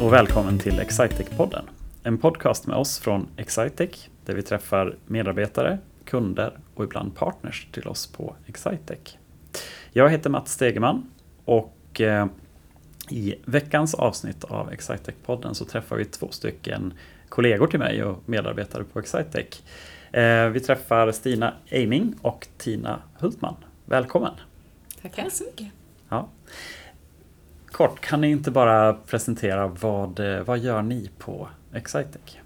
och välkommen till Excitec-podden. En podcast med oss från Excitec där vi träffar medarbetare, kunder och ibland partners till oss på Excitec. Jag heter Mats Stegeman och eh, i veckans avsnitt av Excitec-podden så träffar vi två stycken kollegor till mig och medarbetare på Excitec. Eh, vi träffar Stina Eiming och Tina Hultman. Välkommen! Tackar så mycket! Ja. Kort, kan ni inte bara presentera vad, eh, vad gör ni på Excitec?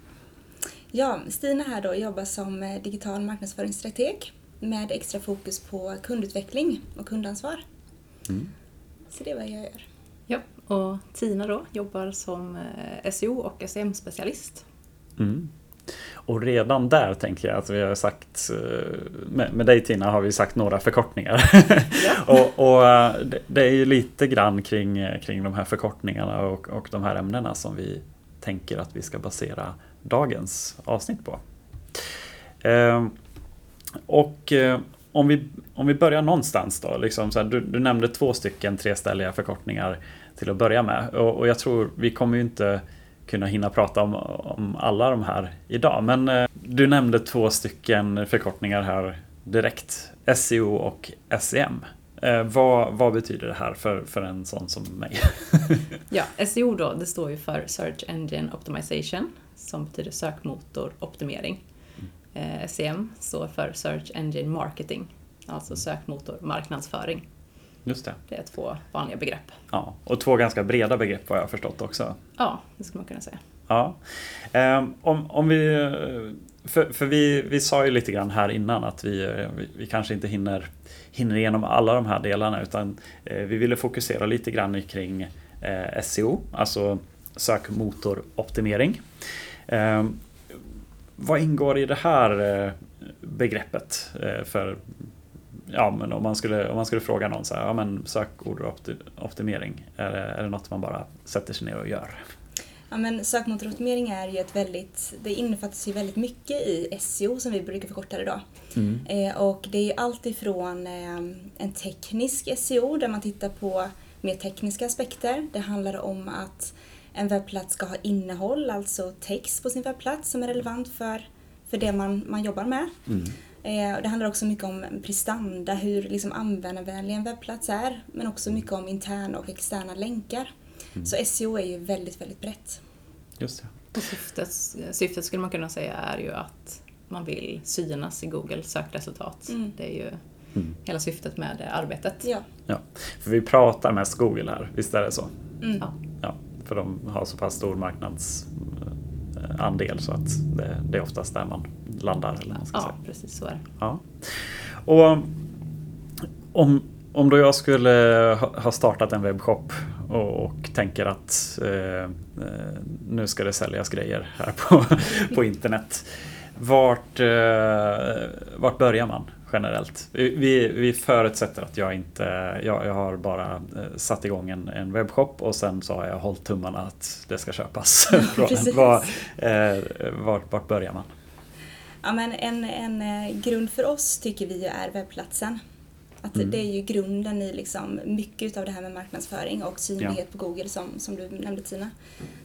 Ja, Stina här då jobbar som eh, digital marknadsföringsstrateg med extra fokus på kundutveckling och kundansvar. Mm. Så det är vad jag gör. Ja, och Tina då jobbar som eh, SEO och SEM-specialist. Mm. Och redan där tänker jag att vi har sagt, eh, med, med dig Tina har vi sagt några förkortningar. Och, och eh, det, är ju lite grann kring, kring de här förkortningarna och, och de här ämnena som vi tänker att vi ska basera dagens avsnitt på. Eh, och eh, om, vi, om vi börjar någonstans då, liksom så här, du, du, nämnde två stycken treställiga förkortningar till att börja med och, och jag tror vi kommer ju inte kunna hinna prata om, om alla de här idag. Men eh, du nämnde två stycken förkortningar här direkt. SEO och SEM. Eh, vad, vad, betyder det här för, för en sån som mig? ja, SEO då, det står ju för Search Engine Optimization som betyder sökmotoroptimering. Mm. Eh, SEM står för Search Engine Marketing, alltså sökmotormarknadsföring. Just det. Det är två vanliga begrepp. Ja, och två ganska breda begrepp vad jag har förstått också. Ja, det skulle man kunna säga. Ja. Um, om, om vi, för, för vi, vi sa ju lite grann här innan att vi, vi, vi kanske inte hinner, hinner igenom alla de här delarna utan eh, vi ville fokusera lite grann kring eh, SEO, alltså sökmotoroptimering. Eh, vad ingår i det här eh, begreppet för ja, men om, man skulle, om man skulle fråga någon så här, ja, men sökordoptimering, är det, är det något man bara sätter sig ner och gör? Ja, men sökmotoroptimering är ju ett väldigt, det innefattas ju väldigt mycket i SEO som vi brukar förkorta det då. Mm. Eh, och det är ju allt ifrån eh, en teknisk SEO där man tittar på mer tekniska aspekter. Det handlar om att en webbplats ska ha innehåll, alltså text på sin webbplats som är relevant för, för det man, man jobbar med. Mm. Eh, det handlar också mycket om prestanda, hur liksom användarvänlig en webbplats är, men också mycket om interna och externa länkar. Mm. Så SEO är ju väldigt, väldigt brett. Just det. Och syftet, syftet skulle man kunna säga är ju att man vill synas i Google sökresultat. Mm. Det är ju mm. hela syftet med arbetet. Ja. ja. För vi pratar mest Google här, visst är det så? Mm. Ja. ja. För de har så pass stor marknadsandel så att det, det är oftast där man landar. Eller man ska ja, säga. precis så är det. Ja. Och om, om då jag skulle ha startat en webbshop och, och tänker att eh, eh, nu ska det säljas grejer här på, på internet. Vart, eh, vart börjar man generellt? Vi, vi förutsätter att jag inte, jag, jag har bara eh, satt igång en, en webbshop och sen så har jag hållit tummarna att det ska köpas. Var, eh, vart, vart börjar man? Ja, men en, en eh, grund för oss tycker vi är webbplatsen. Att mm. Det är ju grunden i liksom mycket av det här med marknadsföring och synlighet ja. på Google som, som du nämnde Tina.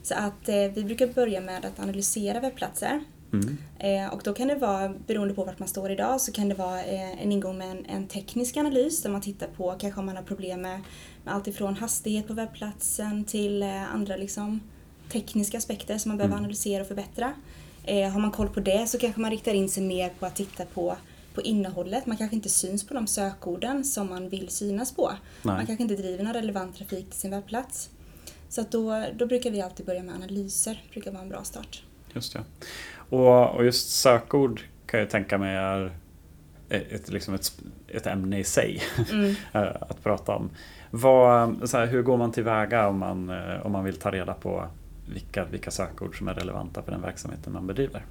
Så att eh, vi brukar börja med att analysera webbplatser. Mm. Eh, och då kan det vara, beroende på vart man står idag, så kan det vara eh, en ingång med en, en, teknisk analys där man tittar på kanske om man har problem med, med allt ifrån hastighet på webbplatsen till eh, andra liksom, tekniska aspekter som man behöver mm. analysera och förbättra. Har man koll på det så kanske man riktar in sig mer på att titta på, på innehållet. Man kanske inte syns på de sökorden som man vill synas på. Nej. Man kanske inte driver någon relevant trafik till sin webbplats. Så då, då brukar vi alltid börja med analyser. Brukar vara en bra start. Just det. Och, och just sökord kan jag tänka mig är ett, liksom ett, ett ämne i sig mm. att prata om. Vad, så här, hur går man tillväga om man, eh, om man vill ta reda på vilka, vilka sökord som är relevanta för den verksamheten man bedriver?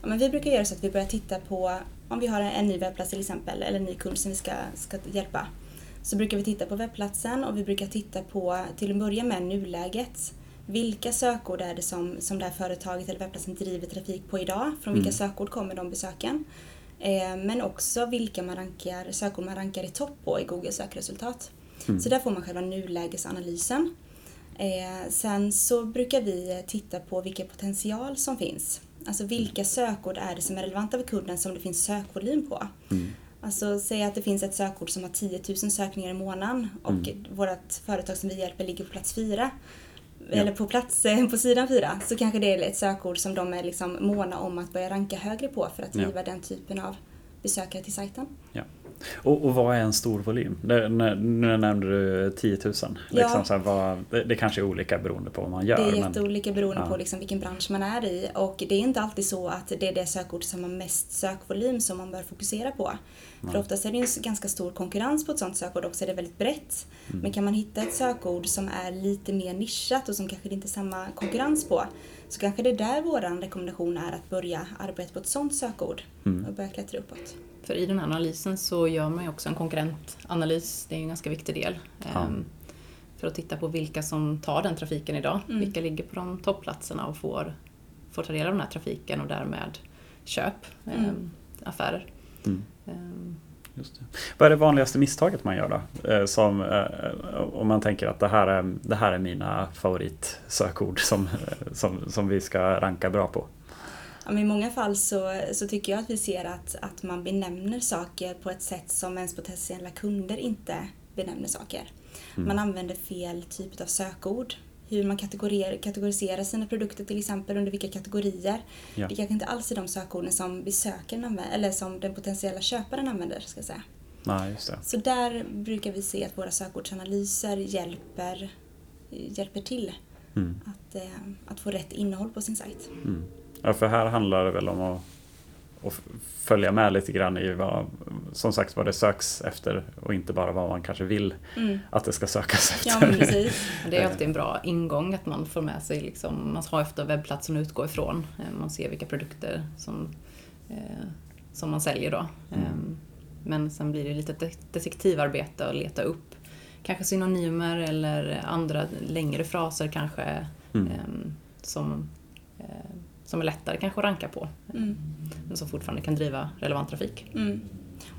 Ja, men vi brukar göra så att vi börjar titta på, om vi har en, en ny webbplats till exempel, eller en ny kund som vi ska, ska hjälpa, så brukar vi titta på webbplatsen och vi brukar titta på, till att börja med, nuläget. Vilka sökord är det som, som det här företaget eller webbplatsen driver trafik på idag? Från vilka mm. sökord kommer de besöken? Eh, men också vilka man rankar, sökord man rankar i topp på i Google sökresultat. Mm. Så där får man själva nulägesanalysen. Eh, sen så brukar vi titta på vilken potential som finns. Alltså vilka sökord är det som är relevanta för kunden som det finns sökvolym på. Mm. Alltså säg att det finns ett sökord som har 10 000 sökningar i månaden och Mm. vårt företag som vi hjälper ligger på plats fyra. Ja. Eller på plats eh, på sidan fyra. Så kanske det är ett sökord som de är liksom måna om att börja ranka högre på för att Ja. driva den typen av besökare till sajten. Och, och vad är en stor volym? Nu nämnde du 10 000. Liksom Ja. så här, vad, det, det kanske är olika beroende på vad man gör. Det är men, jätteolika beroende ja. på liksom vilken bransch man är i och det är inte alltid så att det är det sökord som har mest sökvolym som man bör fokusera på. För Nej. oftast är det ju en ganska stor konkurrens på ett sånt sökord också, det är väldigt brett. Mm. Men kan man hitta ett sökord som är lite mer nischat och som kanske det inte är samma konkurrens på så kanske det är där vår rekommendation är att börja arbeta på ett sånt sökord Mm. och börja klättra uppåt. För i den här analysen så gör man ju också en konkurrentanalys, det är ju en ganska viktig del. Ja. Ehm, För att titta på vilka som tar den trafiken idag, Mm. vilka ligger på de toppplatserna och får, får ta del av den här trafiken och därmed köp, Mm. ehm, affärer. Mm. Just det. Vad är det vanligaste misstaget man gör då? Eh, Som, eh, om man tänker att det här är, det här är mina favoritsökord som, eh, som, som vi ska ranka bra på. Ja, I många fall så, så tycker jag att vi ser att, att man benämner saker på ett sätt som ens potentiella kunder inte benämner saker. Mm. Man använder fel typ av sökord. Hur man kategoriserar, sina produkter till exempel, under vilka kategorier. Ja. Det kanske inte alls är de sökorden som besökaren använder, eller som den potentiella köparen använder. Ska säga. Nej, just det. Så där brukar vi se att våra sökordsanalyser hjälper, hjälper till Mm. att, eh, att få rätt innehåll på sin sajt. Mm. Ja, för här handlar det väl om att, att följa med lite grann i vad, som sagt vad det söks efter och inte bara vad man kanske vill Mm. att det ska sökas efter. Ja, men precis. och det är alltid en bra ingång att man får med sig, liksom, man har efter webbplatsen att utgå ifrån. Ehm, Man ser vilka produkter som, eh, som man säljer då. Mm. Ehm, Men sen blir det lite de- detektivarbete att leta upp kanske synonymer eller andra längre fraser kanske Mm. ehm, som, eh, som är lättare kanske att ranka på. Mm. Men som fortfarande kan driva relevant trafik. Mm.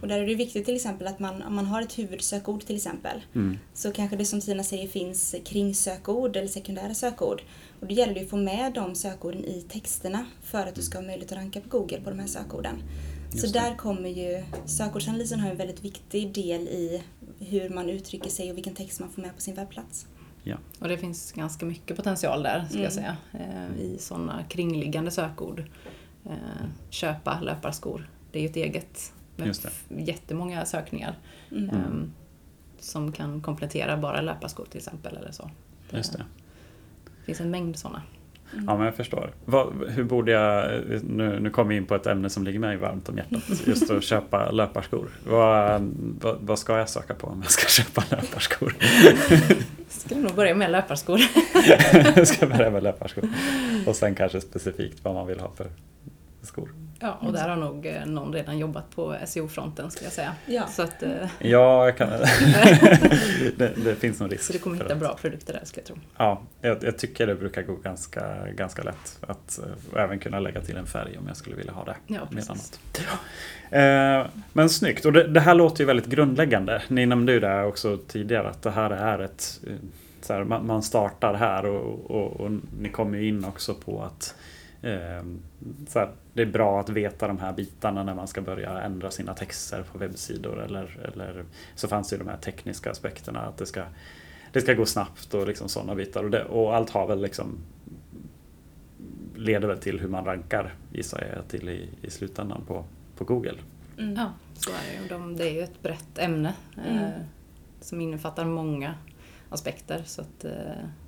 Och där är det viktigt till exempel att man, om man har ett huvudsökord till exempel, Mm. så kanske det som Tina säger finns kringsökord eller sekundära sökord. Och då gäller det att få med de sökorden i texterna för att du ska ha möjlighet att ranka på Google på de här sökorden. Så Just det. där kommer ju, sökordsanalysen har en väldigt viktig del i hur man uttrycker sig och vilken text man får med på sin webbplats. Och det finns ganska mycket potential där, ska Mm. jag säga, eh, i sådana kringliggande sökord. Eh, Köpa löparskor, det är ju ett eget med Just det. jättemånga sökningar Mm. Ehm, som kan komplettera bara löparskor till exempel. Eller så. Just det. Det finns en mängd sådana. Ja, men jag förstår. Vad, hur borde jag, nu, nu kommer vi in på ett ämne som ligger mig varmt om hjärtat, just att köpa löparskor. Vad, vad, vad ska jag söka på om jag ska köpa löparskor? Skulle nog börja med löparskor. jag ska börja med löparskor. Och sen kanske specifikt vad man vill ha för skor. Ja, och där har nog eh, någon redan jobbat på SEO-fronten skulle jag säga. Ja. Så, att, eh, Ja, jag kan, det, det finns nog risk. så du kommer hitta att- bra produkter där skulle jag tro. Ja, jag, jag tycker det brukar gå ganska, ganska lätt att eh, även kunna lägga till en färg om jag skulle vilja ha det. Ja, med precis. annat. Eh, men snyggt, och det, det här låter ju väldigt grundläggande. Ni nämnde ju det också tidigare att det här är ett så här, man, man startar här och, och, och ni kommer ju in också på att eh, så här, det är bra att veta de här bitarna när man ska börja ändra sina texter på webbsidor eller, eller så fanns det ju de här tekniska aspekterna att det ska, det ska gå snabbt och liksom sådana bitar och, det, och allt har väl liksom leder väl till hur man rankar gissar jag till i, i slutändan på, på Google. Mm. Ja, så är det. De, det är ju ett brett ämne eh, Mm. som innefattar många aspekter. Så att eh,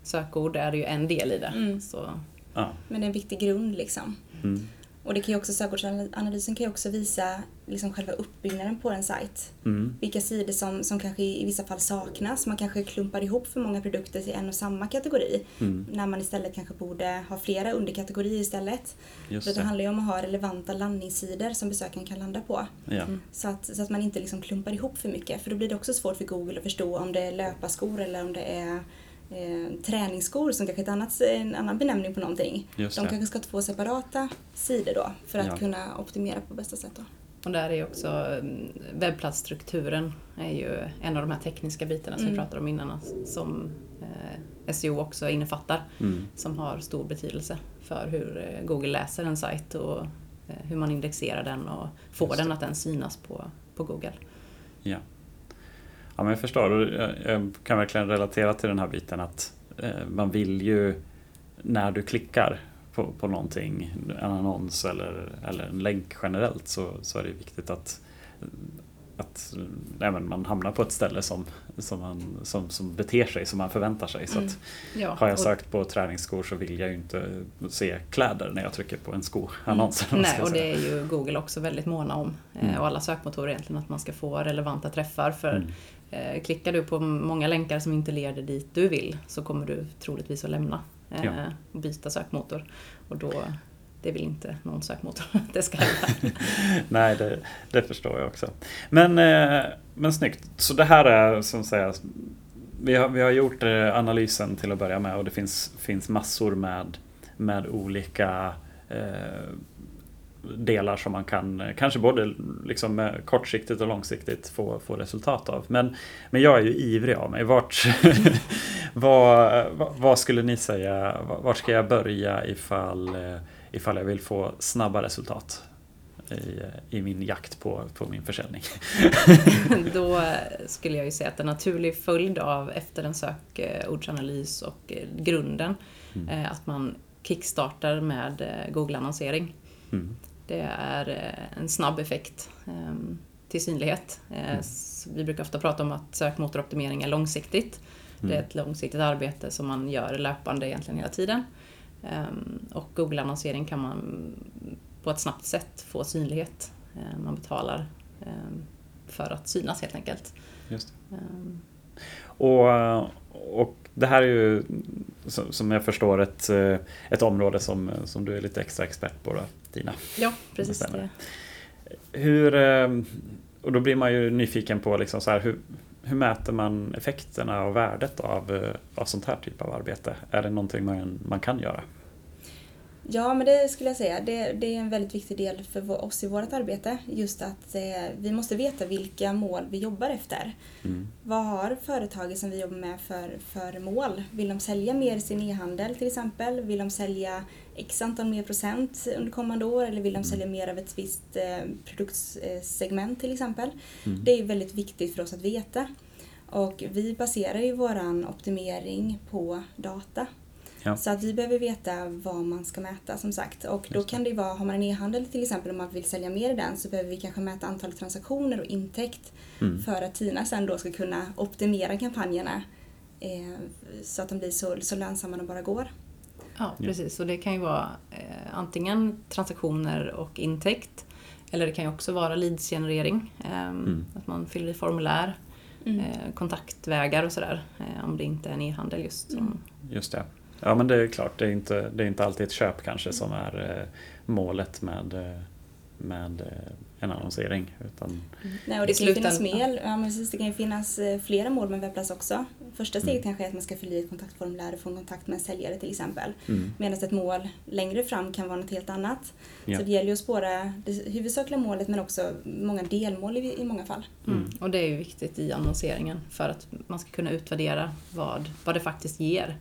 sökord är ju en del i det. Mm. Så, Ja. Men det är en viktig grund liksom. Mm. Och det kan ju också, sökordsanalysen kan ju också visa liksom själva uppbyggnaden på en sajt. Mm. Vilka sidor som, som kanske i vissa fall saknas. Man kanske klumpar ihop för många produkter till en och samma kategori. Mm. När man istället kanske borde ha flera underkategorier istället. Just det. handlar ju om att ha relevanta landningssidor som besökaren kan landa på. Ja. Mm. Så att, så att man inte liksom klumpar ihop för mycket. För då blir det också svårt för Google att förstå om det är löparskor eller om det är eh, träningsskor som kanske är ett annat, en annan benämning på någonting. Just De det. kanske ska ha två separata sidor då för att Ja. kunna optimera på bästa sätt. Då. Och där är också mm, webbplatsstrukturen är ju en av de här tekniska bitarna som vi Mm. pratade om innan som eh, SEO också innefattar. Mm. Som har stor betydelse för hur eh, Google läser en sajt och eh, hur man indexerar den och får Just den att den synas på, på Google. Ja. Ja, men jag förstår. Jag, kan verkligen relatera till den här biten att eh, man vill ju när du klickar på, på någonting, en annons eller, eller en länk generellt så, så är det viktigt att, att men man hamnar på ett ställe som, som, man, som, som beter sig som man förväntar sig. Så Mm. Ja, har jag sökt på träningsskor så vill jag ju inte se kläder när jag trycker på en skoannons. man Nej, och säga. det är ju Google också väldigt måna om. eh, Mm. Och alla sökmotorer egentligen, att man ska få relevanta träffar. För Mm. Klickar du på många länkar som inte leder dit du vill så kommer du troligtvis att lämna eh, Ja. och byta sökmotor. Och då, det vill inte någon sökmotor att det ska hända. Nej, det, det förstår jag också. Men, eh, men snyggt. Så det här är som sägs, vi har, vi har gjort eh, analysen till att börja med och det finns, finns massor med, med olika eh, delar som man kan, eh, kanske både liksom eh, kortsiktigt och långsiktigt få, få resultat av. Men, men jag är ju ivrig av mig. Vart, vad, vad- skulle ni säga, vart ska jag börja ifall, eh, ifall jag vill få snabba resultat? i, i min jakt på, på min försäljning. Då skulle jag ju säga att en naturlig följd av efter en sökordsanalys och grunden Mm. att man kickstartar med Google-annonsering. Mm. Det är eh, en snabb effekt eh, till synlighet. Eh, Mm. s- Vi brukar ofta prata om att sökmotoroptimering är långsiktigt. Det är Mm. ett långsiktigt arbete som man gör löpande egentligen hela tiden. Ehm, Och Google-annonsering kan man på ett snabbt sätt få synlighet. Eh, Man betalar ehm, för att synas helt enkelt. Just det. Ehm, Och, och det här är ju som jag förstår ett, eh, ett område som, som du är lite extra expert på då, Tina. Ja, precis. Det. Hur, eh, och då blir man ju nyfiken på liksom så här, hur, hur mäter man effekterna och värdet av, eh, av sånt här typ av arbete? Är det någonting man, man kan göra? Ja, men det skulle jag säga. Det, det är en väldigt viktig del för vår- oss i vårt arbete. Just att eh, vi måste veta vilka mål vi jobbar efter. Mm. Vad har företaget som vi jobbar med för, för mål? Vill de sälja mer i sin e-handel till exempel? Vill de sälja x antal mer procent under kommande år? Eller vill de sälja mer av ett visst eh, produktsegment till exempel? Mm. Det är väldigt viktigt för oss att veta. Och vi baserar ju våran optimering på data. Ja. Så att vi behöver veta vad man ska mäta som sagt. Och då kan det ju vara, har man en e-handel till exempel om man vill sälja mer i den så behöver vi kanske mäta antalet transaktioner och intäkt Mm. för att Tina sen då ska kunna optimera kampanjerna eh, så att de blir så, så lönsamma de bara går. Ja, precis. Och det kan ju vara eh, antingen transaktioner och intäkt. Eller det kan ju också vara leadsgenerering. ehm, Mm. Att man fyller i formulär, Mm. eh, kontaktvägar och sådär. Eh, om det inte är en e-handel just. Som, Mm. Just det. Ja men det är klart, det är inte, det är inte alltid ett köp kanske som är eh, målet med, eh, med eh, en annonsering. Utan, Nej, och det kan ju finnas mer, ja, men precis, det kan ju finnas flera mål med webbplats också. Första steget Mm. kanske är att man ska fylla i ett kontaktformulär och få en kontakt med en säljare till exempel. mm, Medan ett mål längre fram kan vara något helt annat. Ja. Så det gäller ju att spåra det huvudsakliga målet men också många delmål i, i många fall. mm. Mm. Och det är ju viktigt i annonseringen för att man ska kunna utvärdera vad, vad det faktiskt ger.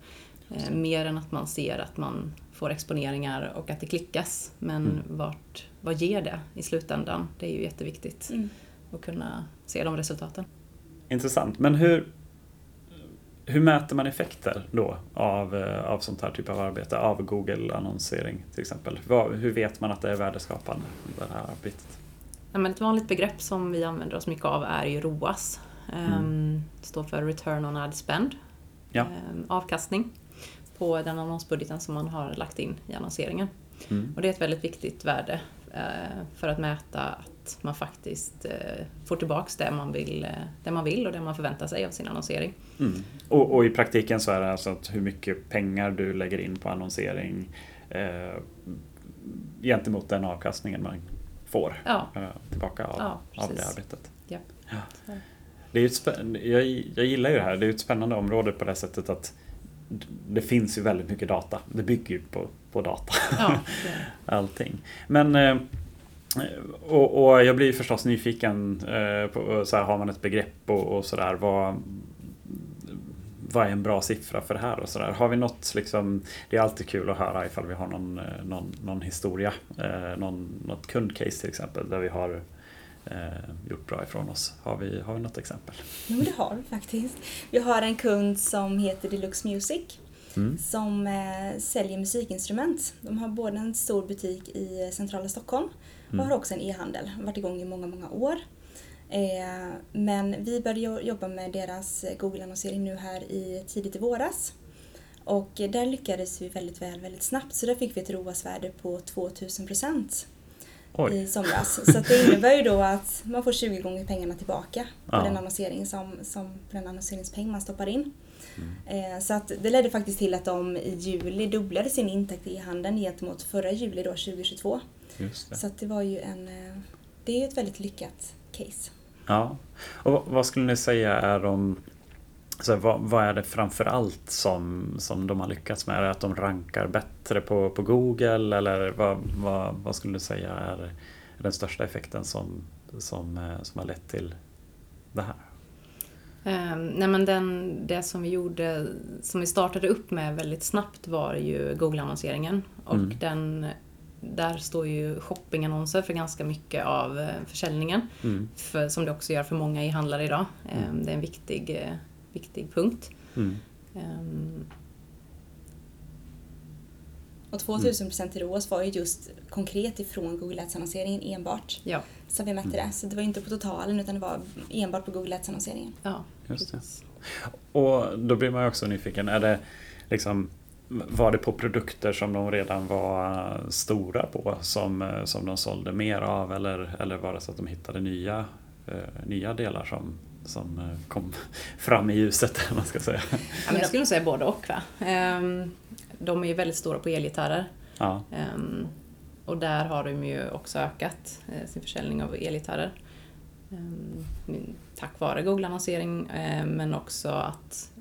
Eh, mer än att man ser att man får exponeringar och att det klickas. Men Mm. vart, vad ger det i slutändan? Det är ju jätteviktigt Mm. att kunna se de resultaten. Intressant, men hur, hur mäter man effekter då av, eh, av sånt här typ av arbete? Av Google-annonsering till exempel. Vad, hur vet man att det är värdeskapande, det här arbetet? Ja, men ett vanligt begrepp som vi använder oss mycket av är ju ROAS. Ehm, Det står för Return on Ad Spend. Ja. Ehm, Avkastning på den annonsbudgeten som man har lagt in i annonseringen. Mm. Och det är ett väldigt viktigt värde eh, för att mäta att man faktiskt eh, får tillbaks det man vill, eh, det man vill och det man förväntar sig av sin annonsering. Mm. Och, och i praktiken så är det alltså att hur mycket pengar du lägger in på annonsering eh, gentemot den avkastningen man får Ja, eh, tillbaka av, Ja, av det arbetet. Ja. Det är ett jag, jag gillar ju det här, det är ett spännande område på det sättet att det finns ju väldigt mycket data. Det bygger ju på, på data, ja allting. Men eh, och, och, jag blir förstås nyfiken eh, på så här, har man ett begrepp och, och sådär. Vad, vad är en bra siffra för det här och sådär. Har vi något liksom, det är alltid kul att höra ifall vi har någon, eh, någon, någon historia, någon, något kundcase till exempel där vi har eh, gjort bra ifrån oss. Har vi, har vi något exempel? Jo, det har vi faktiskt. Vi har en kund som heter Deluxe Music mm. som eh, säljer musikinstrument. De har både en stor butik i centrala Stockholm och mm. har också en e-handel. Varit igång i många, många år. Eh, men vi började jobba med deras Google-annonsering nu här i tidigt i våras. Och där lyckades vi väldigt väl väldigt snabbt så där fick vi ett ROAS-värde på 2000 procent i somras. Så det innebär ju då att man får 20 gånger pengarna tillbaka på ja. den annonsering som, som på den annonseringspeng man stoppar in. Mm. Eh, så att det ledde faktiskt till att de i juli dubblade sin intäkt i handeln gentemot förra juli då 2022. Så det var ju en, eh, det är ju ett väldigt lyckat case. Ja, och vad skulle ni säga är de så vad, vad, är det framförallt som, som de har lyckats med? Är det att de rankar bättre på, på Google eller vad, vad, vad skulle du säga är den största effekten som, som, eh, som har lett till det här? Um, nej men den, det som vi gjorde, som vi startade upp med väldigt snabbt var ju Google-annonseringen. Och mm. den, där står ju shoppingannonser för ganska mycket av eh, försäljningen. Mm. För, som det också gör för många e-handlare idag. Um, det är en viktig, eh, viktig punkt. Um, och 2000 i ROAS var ju just konkret ifrån Google Ads-annonseringen enbart. Ja. Så vi mätte det. Så det var inte på totalen utan det var enbart på Google Ads-annonseringen. Ja, just det. Och då blir man ju också nyfiken. Är det liksom var det på produkter som de redan var stora på som, som de sålde mer av eller, eller var det så att de hittade nya, eh, nya delar som, som eh, kom fram i ljuset? Man ska säga. Ja, men jag skulle nog säga både och. Va? Ehm, de är ju väldigt stora på elgitarrer. Ja. Um, och där har de ju också ökat eh, sin försäljning av elgitarrer. Um, tack vare Google-annonsering eh, men också att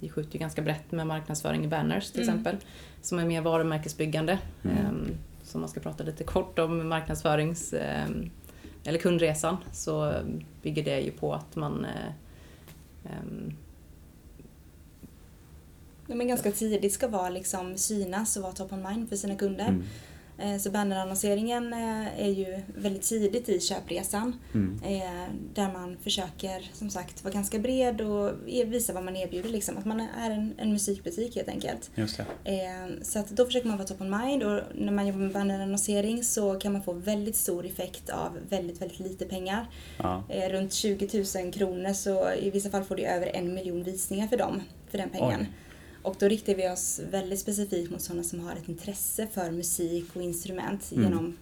vi skjuter ju ganska brett med marknadsföring i banners till mm. exempel. Som är mer varumärkesbyggande. Mm. Så man ska prata lite kort om marknadsförings eller kundresan så bygger det ju på att man um, Ja, men ganska tidigt ska vara liksom synas och vara top of mind för sina kunder. Mm. Eh, så bannerannonseringen eh, är ju väldigt tidigt i köpresan. Mm. Eh, där man försöker som sagt vara ganska bred och visa vad man erbjuder. Liksom. Att man är en, en musikbutik helt enkelt. Så att då försöker man vara top of mind och när man jobbar med bannerannonsering så kan man få väldigt stor effekt av väldigt, väldigt lite pengar. Ja. Runt 20 000 kronor så i vissa fall får du över en miljon visningar för dem, för den pengen. Oj. Och då riktar vi oss väldigt specifikt mot sådana som har ett intresse för musik och instrument mm. genom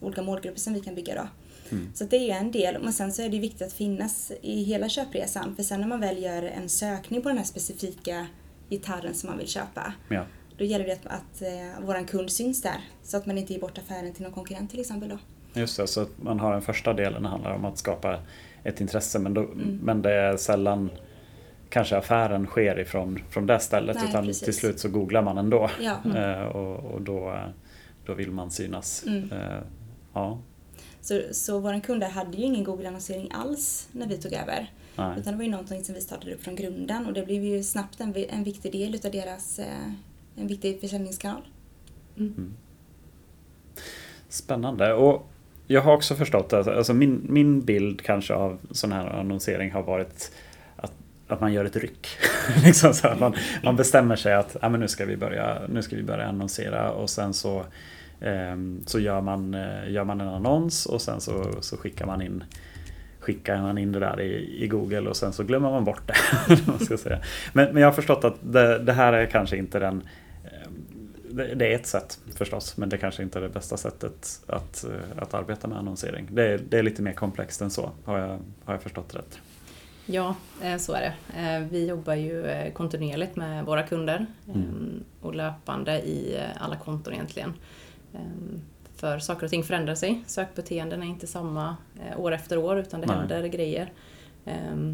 olika målgrupper som vi kan bygga då. Mm. Så det är ju en del, men sen så är det viktigt att finnas i hela köpresan för sen när man väl gör en sökning på den här specifika gitarren som man vill köpa ja. då gäller det att, att eh, våran kund syns där så att man inte ger bort affären till någon konkurrent till exempel då. Just det, så att man har den första delen handlar om att skapa ett intresse men, då, mm. men det är sällan kanske affären sker ifrån från det stället Nej, utan precis. till slut så googlar man ändå. Ja. Mm. Eh, och, och då, då vill man synas. Mm. Eh, ja. Så, så våra kunder hade ju ingen Google-annonsering alls när vi tog över. Nej. Utan det var ju någonting som vi startade upp från grunden och det blev ju snabbt en, en viktig del utav deras eh, en viktig försäljningskanal. Mm. mm. Spännande. Och jag har också förstått att alltså min, min bild kanske av sån här annonsering har varit att man gör ett ryck. liksom så att man, man bestämmer sig att ah, men nu, ska vi börja, nu ska vi börja annonsera och sen så, eh, så gör, man, eh, gör man en annons och sen så, så skickar man in skickar man in det där i, i Google och sen så glömmer man bort det. man ska säga. Men, men jag har förstått att det, det här är kanske inte den ehm, det, är ett sätt förstås, men det kanske inte är det bästa sättet att, att arbeta med annonsering. Det är, det är lite mer komplext än så, har jag, har jag förstått rätt. Ja, eh, så är det. Eh, vi jobbar ju eh, kontinuerligt med våra kunder mm. och löpande i alla konton egentligen. För saker och ting förändrar sig. Sökbeteenden är inte samma år efter år utan det Nej. händer grejer.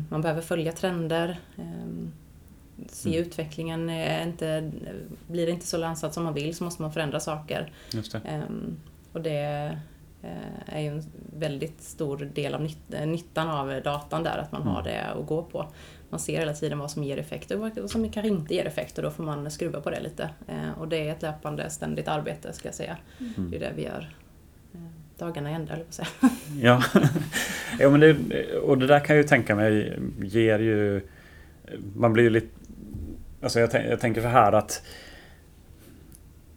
Man behöver följa trender. Se mm. utvecklingen, är inte, blir det inte så lönsamt som man vill så måste man förändra saker. Och det är ju en väldigt stor del av nyttan av datan där, att man har det att gå på. Man ser hela tiden vad som ger effekt och vad som kanske inte ger effekt och då får man skruva på det lite. Och det är ett löpande, ständigt arbete ska jag säga. Mm. Det är det vi gör dagarna i ända, säga. Ja, ja men det, och det där kan jag ju tänka mig ger ju... Man blir ju lite... Alltså jag, jag tänker så här att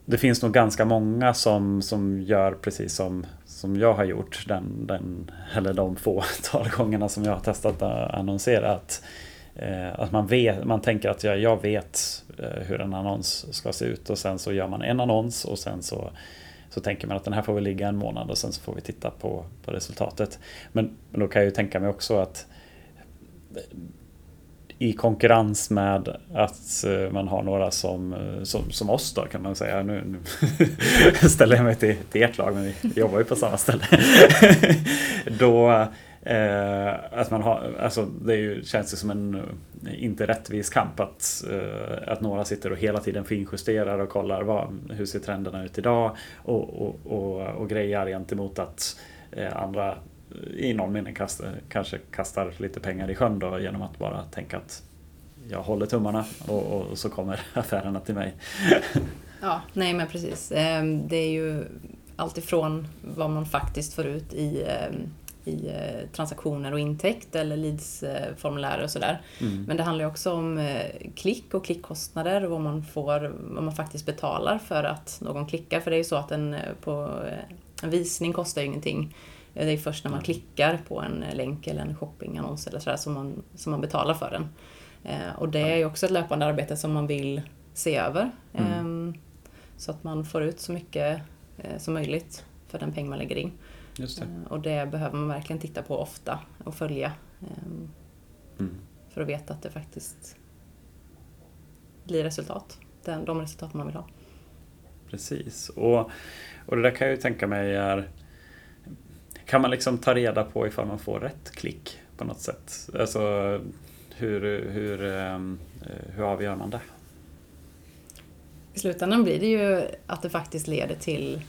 det finns nog ganska många som, som gör precis som, som jag har gjort. Den, den, eller de få gångerna som jag har testat att annonsera. Att, eh, att man, vet, man tänker att jag, jag vet eh, hur en annons ska se ut och sen så gör man en annons och sen så så tänker man att den här får väl ligga en månad och sen så får vi titta på, på resultatet. Men, men då kan jag ju tänka mig också att i konkurrens med att eh, man har några som, eh, som, som oss då kan man säga. Nu, nu ställer jag mig till, till ert lag men vi jobbar ju på samma ställe. då Eh, att man har, alltså det ju, känns ju som en eh, inte rättvis kamp att, eh, att några sitter och hela tiden finjusterar och kollar vad, hur ser trenderna ut idag och, och, och, och grejar gentemot att eh, andra i någon mening kastar, kanske kastar lite pengar i sjön då genom att bara tänka att jag håller tummarna och, och så kommer affärerna till mig. ja, nej men precis. Ehm, det är ju alltifrån vad man faktiskt får ut i ehm, i eh, transaktioner och intäkt eller leadsformulär och sådär. Mm. Men det handlar ju också om eh, klick och klickkostnader och vad man får, vad man faktiskt betalar för att någon klickar. För det är ju så att en, eh, på, en visning kostar ju ingenting. Det är först när man klickar på en länk eller en shoppingannons eller sådär som man, som man betalar för den. Och det är ju också ett löpande arbete som man vill se över. Mm. Ehm, så att man får ut så mycket som möjligt för den peng man lägger in. Det. Eh, och det behöver man verkligen titta på ofta och följa. Ehm, mm. För att veta att det faktiskt blir resultat. De resultat man vill ha. Precis. Och, och det där kan jag ju tänka mig är Kan man liksom ta reda på ifall man får rätt klick på något sätt? Alltså hur, hur, ehm, hur avgör man det? I slutändan blir det ju att det faktiskt leder till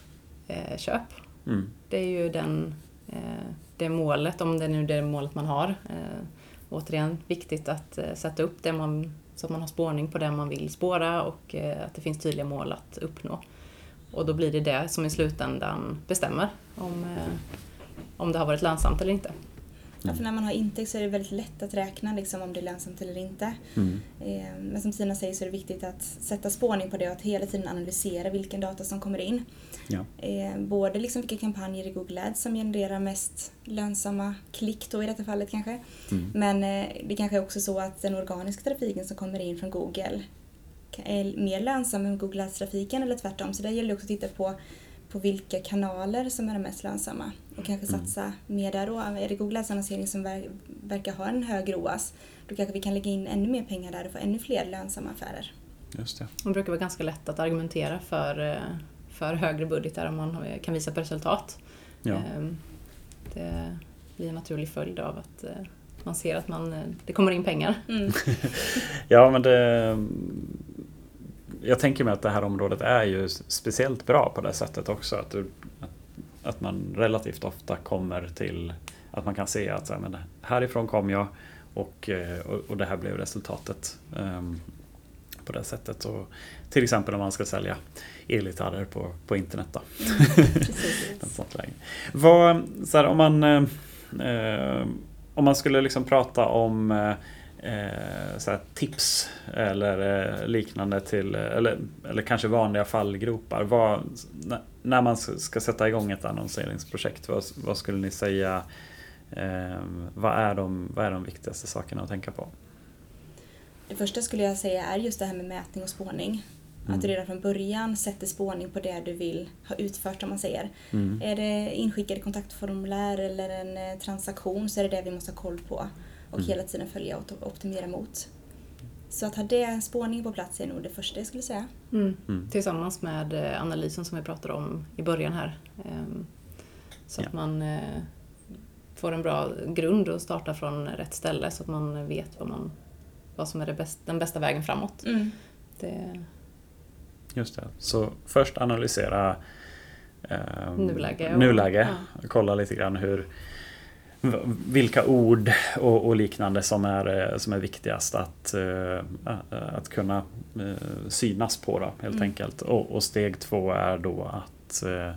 eh, köp Mm. Det är ju den, eh, det målet, om det nu är det målet man har. Eh, återigen, viktigt att eh, sätta upp det man, så att man har spårning på det man vill spåra och att det finns tydliga mål att uppnå. Och då blir det det som i slutändan bestämmer om, om det har varit lönsamt eller inte. Ja, för när man har intäkt så är det väldigt lätt att räkna liksom, om det är lönsamt eller inte. Mm. Eh, men som Tina säger så är det viktigt att sätta spårning på det och att hela tiden analysera vilken data som kommer in. Ja. Eh, både liksom vilka kampanjer i Google Ads som genererar mest lönsamma klick då i detta fallet kanske. Mm. Men eh, det kanske är också så att den organiska trafiken som kommer in från Google är mer lönsam än Google Ads-trafiken eller tvärtom. Så där gäller det också att titta på på vilka kanaler som är de mest lönsamma och kanske mm. satsa mer där då. Är det Google Ads-annonsering som ver verkar ha en hög ROAS då kanske vi kan lägga in ännu mer pengar där och få ännu fler lönsamma affärer. Just det. Det brukar vara ganska lätt att argumentera för, eh, för högre budgetar om man kan visa på resultat. Ja. Ehm, det blir en naturlig följd av att eh, man ser att man, eh, det kommer in pengar. Mm. ja men det jag tänker mig att det här området är ju speciellt bra på det sättet också. Att, du, att man relativt ofta kommer till att man kan se att så här, men härifrån kom jag och, eh, och, och det här blev resultatet. Um, på det sättet. Och till exempel om man ska sälja elgitarrer på, på internet. Då. Mm, Vad, så här, om, man, eh, om man skulle liksom prata om eh, eh, så tips eller eh, liknande till, eller, eller kanske vanliga fallgropar. Vad, när man ska sätta igång ett annonseringsprojekt, vad, vad skulle ni säga eh, vad, är de, vad är de viktigaste sakerna att tänka på? Det första skulle jag säga är just det här med mätning och spårning. Mm. Att du redan från början sätter spårning på det du vill ha utfört om man säger. Mm. Är det inskickade kontaktformulär eller en eh, transaktion så är det det vi måste ha koll på och mm. hela tiden följa och optimera mot. Så att ha det spårning på plats är nog det första jag skulle säga. Mm. Mm. Tillsammans med eh, analysen som vi pratade om i början här. Ehm, så ja. att man eh, får en bra grund och startar från rätt ställe så att man vet vad, man, vad som är det bäst, den bästa vägen framåt. Mm. Det... Just det. Så först analysera eh, Nuläge och- nuläge. ja. Kolla lite grann hur vilka ord och, och liknande som är, eh, som är viktigast att, eh, att kunna eh, synas på då, helt Mm. enkelt. Och, och steg två är då att, eh,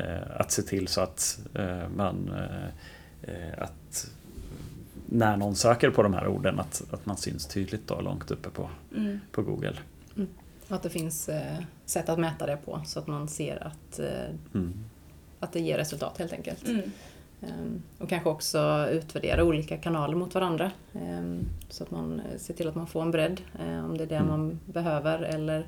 eh, att se till så att eh, man eh, eh, att när någon söker på de här orden att, att man syns tydligt då långt uppe på, Mm. på Google. Och att det finns eh, sätt att mäta det på så att man ser att, eh, Mm. att det ger resultat helt enkelt. Ehm, Och kanske också utvärdera olika kanaler mot varandra. ehm, Så att man eh, ser till att man får en bredd. eh, Om det är det Mm. man behöver eller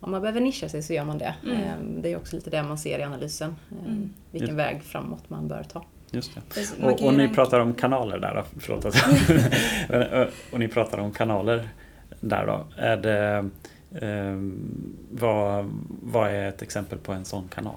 om man behöver nischa sig så gör man det. Mm. Ehm, Det är också lite det man ser i analysen. Mm. Vilken Just. väg framåt man bör ta. Just det. Och, och ni pratar om kanaler där då? Förlåt att jag... Och ni pratar om kanaler där då? Är det, eh, vad, vad är ett exempel på en sån kanal?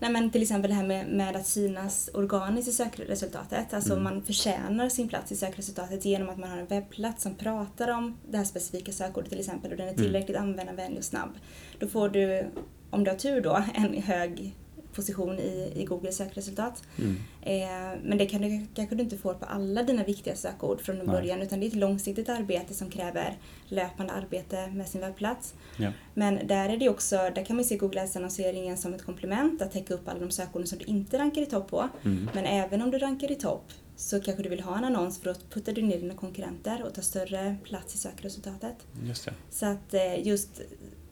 Nej men till exempel det här med, med att synas organiskt i sökresultatet. Alltså Mm. man förtjänar sin plats i sökresultatet genom att man har en webbplats som pratar om det här specifika sökordet till exempel och den är Mm. tillräckligt användarvänlig och snabb. Då får du, om du har tur då, en hög position i, i Googles sökresultat. Mm. Eh, men det kan du, kanske du inte får på alla dina viktiga sökord från Nej. början utan det är ett långsiktigt arbete som kräver löpande arbete med sin webbplats. Ja. Men där är det också, där kan man se Google Ads-annonseringen som ett komplement att täcka upp alla de sökorden som du inte rankar i topp på. Mm. Men även om du rankar i topp så kanske du vill ha en annons för att putta ner dina konkurrenter och ta större plats i sökresultatet. Just det. Så att eh, just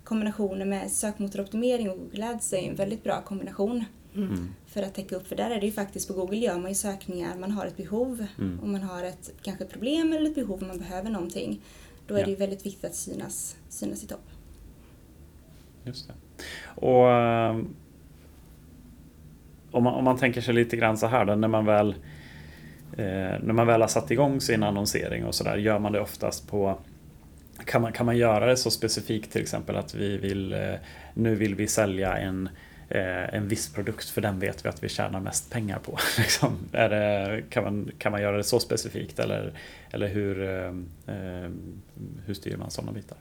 kombinationen med sökmotoroptimering och Google Ads är en väldigt bra kombination Mm. för att täcka upp. För där är det ju faktiskt på Google gör man ju sökningar, man har ett behov Mm. och man har ett kanske ett problem eller ett behov man behöver någonting. Då är Ja. det ju väldigt viktigt att synas, synas i topp. Just det. Och eh, om man, om man tänker sig lite grann så här då, när man väl eh, när man väl har satt igång sin annonsering och sådär, gör man det oftast på kan man, kan man göra det så specifikt till exempel att vi vill eh, nu vill vi sälja en eh, en viss produkt för den vet vi att vi tjänar mest pengar på. Liksom. Är det, kan, man, kan man göra det så specifikt eller, eller hur, eh, hur styr man sådana bitar?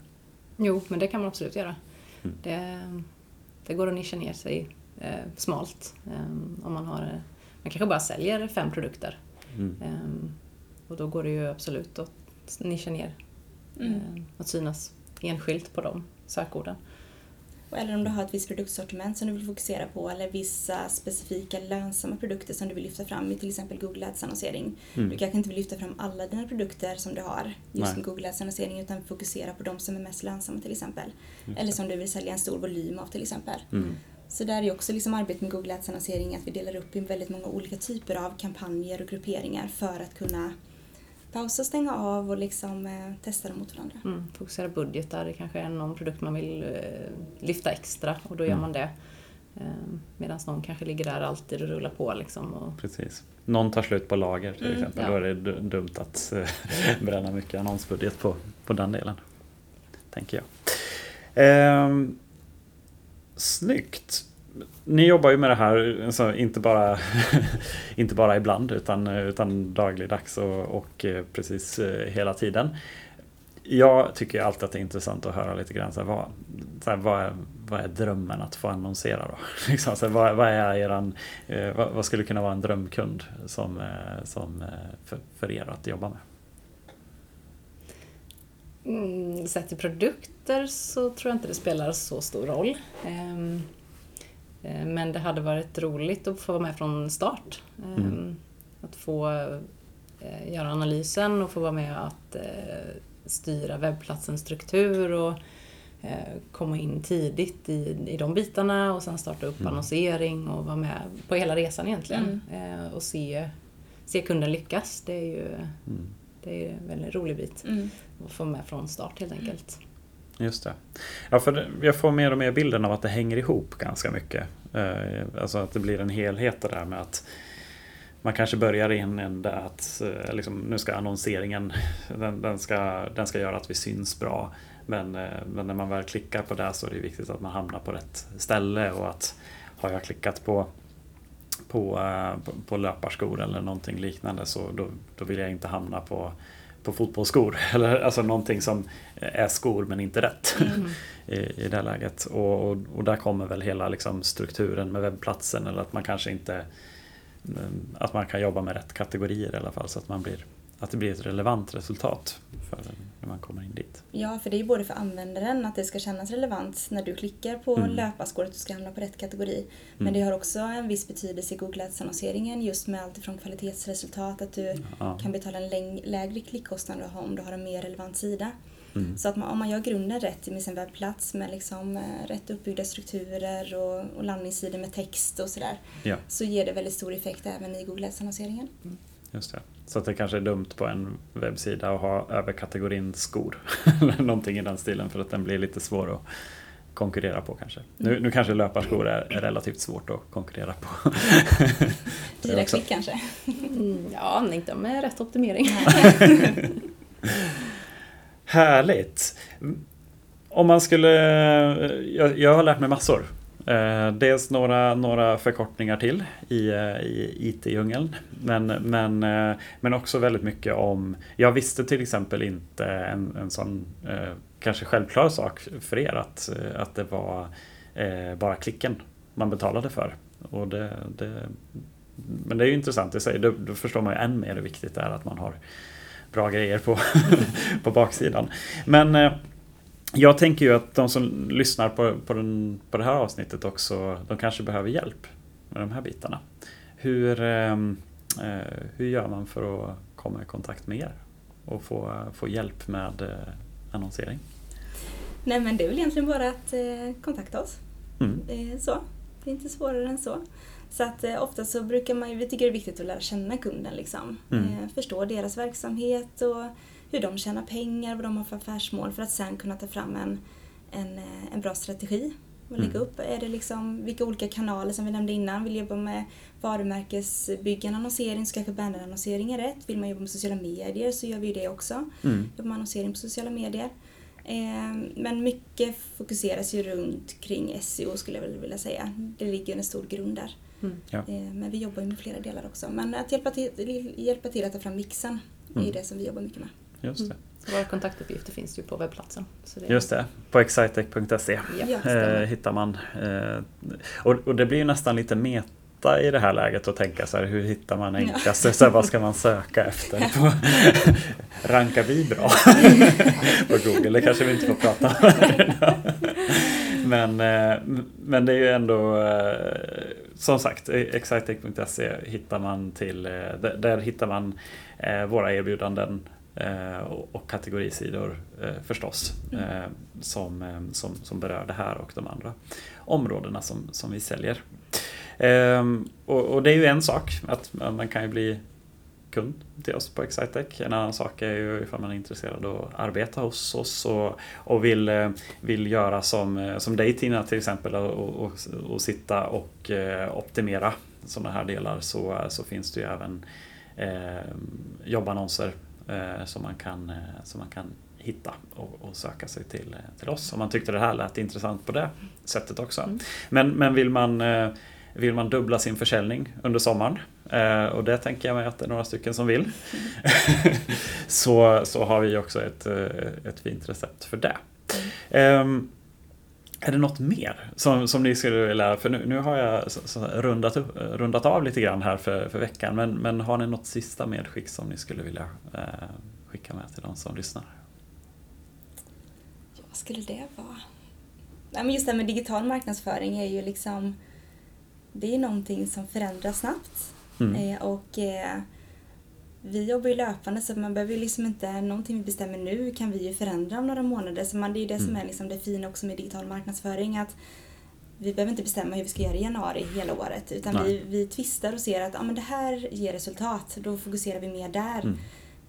Jo, men det kan man absolut göra. Mm. Det, det går att nischa ner sig smalt. Om man, har, man kanske bara säljer fem produkter. Mm. Eh, och då går det ju absolut att nischa ner. Mm. Eh, att synas enskilt på de sökorden. Och Eller om du har ett visst produktsortiment som du vill fokusera på eller vissa specifika lönsamma produkter som du vill lyfta fram i till exempel Google Ads-annonsering. Mm. Du kanske inte vill lyfta fram alla dina produkter som du har just Nej. med Google Ads-annonsering utan fokusera på de som är mest lönsamma till exempel. Just Eller som du vill sälja en stor volym av till exempel. Mm. Så där är också liksom arbetet med Google Ads-annonsering att vi delar upp i väldigt många olika typer av kampanjer och grupperingar för att kunna pausa, stänga av och liksom eh, testa dem mot varandra. Mm, fokusera budgetar, det kanske är någon produkt man vill eh, lyfta extra och då gör Mm. man det. Eh, Medan någon kanske ligger där alltid och rullar på liksom. Och, Precis. Någon tar slut på lager till Mm, exempel. ja. Då är det du- dumt att eh, bränna mycket annonsbudget på, på den delen. Tänker jag. Ehm, snyggt. Ni jobbar ju med det här, alltså, inte, bara, inte bara ibland utan, utan dagligdags och, och eh, precis eh, hela tiden. Jag tycker alltid att det är intressant att höra lite grann så här, vad, så här, vad, är, vad är drömmen att få annonsera då? Liksom, så här, vad, vad, är eran, eh, vad, vad skulle kunna vara en drömkund som, som, för, för er att jobba med? Mm, sett till produkter så tror jag inte det spelar så stor roll. Um, men det hade varit roligt att få vara med från start. Ehm, Mm. Att få eh, göra analysen och få vara med att eh, styra webbplatsens struktur och eh, komma in tidigt i, i de bitarna och sen starta upp Mm. annonsering och vara med på hela resan egentligen. Eh, Och se, se kunden lyckas. Det är ju Mm. det är en väldigt rolig bit Mm. att få med från start helt enkelt. Just det. Ja, för jag får mer och mer bilden av att det hänger ihop ganska mycket. Eh, alltså att det blir en helhet det där med att man kanske börjar i en ände att eh, liksom, nu ska annonseringen, den, den, ska, den ska göra att vi syns bra. Men, eh, men när man väl klickar på det så är det viktigt att man hamnar på rätt ställe och att har jag klickat på på, på, på löparskor eller någonting liknande så då, då vill jag inte hamna på, på fotbollsskor. Eller alltså någonting som är skor men inte rätt Mm. i, i det läget. Och, och, och där kommer väl hela liksom, strukturen med webbplatsen eller att man kanske inte mm, att man kan jobba med rätt kategorier i alla fall så att, man blir, att det blir ett relevant resultat för när man kommer in dit. Ja, för det är ju både för användaren att det ska kännas relevant när du klickar på Mm. löparskor att du ska hamna på rätt kategori. Men Mm. det har också en viss betydelse i Google Ads-annonseringen just med allt ifrån kvalitetsresultat, att du Ja. kan betala en lägre klickkostnad om du har en mer relevant sida. Mm. Så att man, om man gör grunden rätt med sin webbplats med liksom, eh, rätt uppbyggda strukturer och, och landningssidor med text och sådär Ja, så ger det väldigt stor effekt även i Google Ads-annonseringen. just det. Så att det kanske är dumt på en webbsida att ha över kategorin skor. Eller någonting i den stilen för att den blir lite svår att konkurrera på kanske. Nu, nu kanske löparskor är, är relativt svårt att konkurrera på. Klick kanske. Mm, ja, inte med rätt optimering. Härligt! Om man skulle... Jag, jag har lärt mig massor. Eh, dels några, några förkortningar till i, eh, i IT-djungeln. Men, men, eh, men också väldigt mycket om... Jag visste till exempel inte en, en sån eh, kanske självklar sak för er att, eh, att det var eh, bara klicken man betalade för. Och det, det, men det är ju intressant i sig. Då, då förstår man ju än mer hur viktigt det är att man har bra grejer på, på baksidan. Men eh, jag tänker ju att de som lyssnar på, på, den, på det här avsnittet också, de kanske behöver hjälp med de här bitarna. Hur, eh, eh, hur gör man för att komma i kontakt med er och få, få hjälp med eh, annonsering? Nej men det är väl egentligen bara att eh, kontakta oss. Mm. Eh, så. Det är inte svårare än så. Så att eh, ofta så brukar man ju, vi tycker det är viktigt att lära känna kunden liksom. Mm. Eh, förstå deras verksamhet och hur de tjänar pengar, vad de har för affärsmål för att sen kunna ta fram en, en, eh, en bra strategi och lägga Mm. upp. Är det liksom vilka olika kanaler som vi nämnde innan, vill jobba med varumärkesbyggande annonsering så kanske bannerannonsering är rätt. Vill man jobba med sociala medier så gör vi ju det också. Mm. Jobbar med annonsering på sociala medier. Eh, Men mycket fokuseras ju runt kring SEO skulle jag vilja säga. Det ligger en stor grund där. Mm. Ja. Eh, Men vi jobbar ju med flera delar också. Men att hjälpa till, hjälpa till att ta fram mixen är Mm. det som vi jobbar mycket med. Just det. Så våra kontaktuppgifter finns ju på webbplatsen. Så det, Just det, på excitec.se Ja, Ja, eh, hittar man. Eh, och, och det blir ju nästan lite meta i det här läget att tänka så här, hur hittar man enklast? Så här, vad ska man söka efter? På, rankar vi bra på Google? Det kanske vi inte får prata om. men, eh, men det är ju ändå som sagt, excitec.se hittar man till, där, hittar man våra erbjudanden och, och kategorisidor eh, förstås eh, som, eh, som, som berör det här och de andra områdena som, som vi säljer. Ehm, och, och det är ju en sak att man kan ju bli kund till oss på Excitec. En annan sak är ju ifall man är intresserad av att arbeta hos oss och, och vill, eh, vill göra som, eh, som dig Tina till exempel och, och, och sitta och eh, optimera sådana här delar så, så finns det ju även eh, jobbannonser eh, som, man kan, eh, som man kan hitta och, och söka sig till, eh, till oss om man tyckte det här lät intressant på det sättet också. Mm. Men, men vill man eh, vill man dubbla sin försäljning under sommaren eh, och det tänker jag mig att det är några stycken som vill. så, så har vi också ett, eh, ett fint recept för det. Ehm, är det något mer som, som ni skulle vilja, för nu, nu har jag så, så rundat, upp, rundat av lite grann här för, för veckan, men, men har ni något sista medskick som ni skulle vilja eh, skicka med till de som lyssnar? Ja, vad skulle det vara? Nej, men just det här med digital marknadsföring är ju liksom det är någonting som förändras snabbt. Mm. Eh, och eh, vi jobbar ju löpande så man behöver ju liksom inte, någonting vi bestämmer nu kan vi ju förändra om några månader. Så man, det är ju det som Mm. är liksom det fina också med digital marknadsföring. att vi behöver inte bestämma hur vi ska göra i januari hela året utan Nej. vi, vi tvistar och ser att ah, men det här ger resultat. Då fokuserar vi mer där. Mm.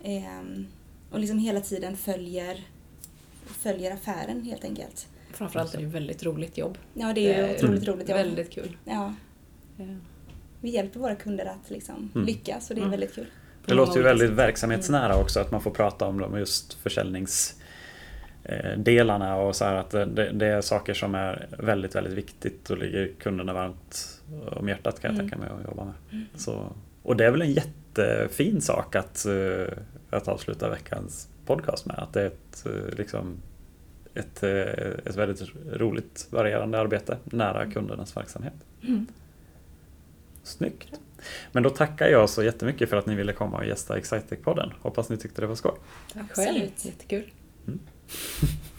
Ehm, och liksom hela tiden följer, följer affären helt enkelt. Framförallt är det ju väldigt roligt jobb. Ja, det är ju är otroligt roligt. Ja. Väldigt kul. Ja, Ja. vi hjälper våra kunder att liksom Mm. lyckas och det är Mm. väldigt kul. Det låter ju väldigt sätt. verksamhetsnära också att man får prata om de just försäljningsdelarna och så här att det, det är saker som är väldigt, väldigt viktigt och ligger kunderna varmt om hjärtat kan jag Mm. tänka mig att jobba med. Mm. Så, och det är väl en jättefin sak att, eh, att avsluta veckans podcast med. Att det är ett, eh, liksom, ett, eh, ett väldigt roligt varierande arbete nära kundernas verksamhet. Mm. Snyggt! Men då tackar jag så jättemycket för att ni ville komma och gästa Excitec-podden. Hoppas ni tyckte det var skoj. Tack själv, Absolut. jättekul. Mm.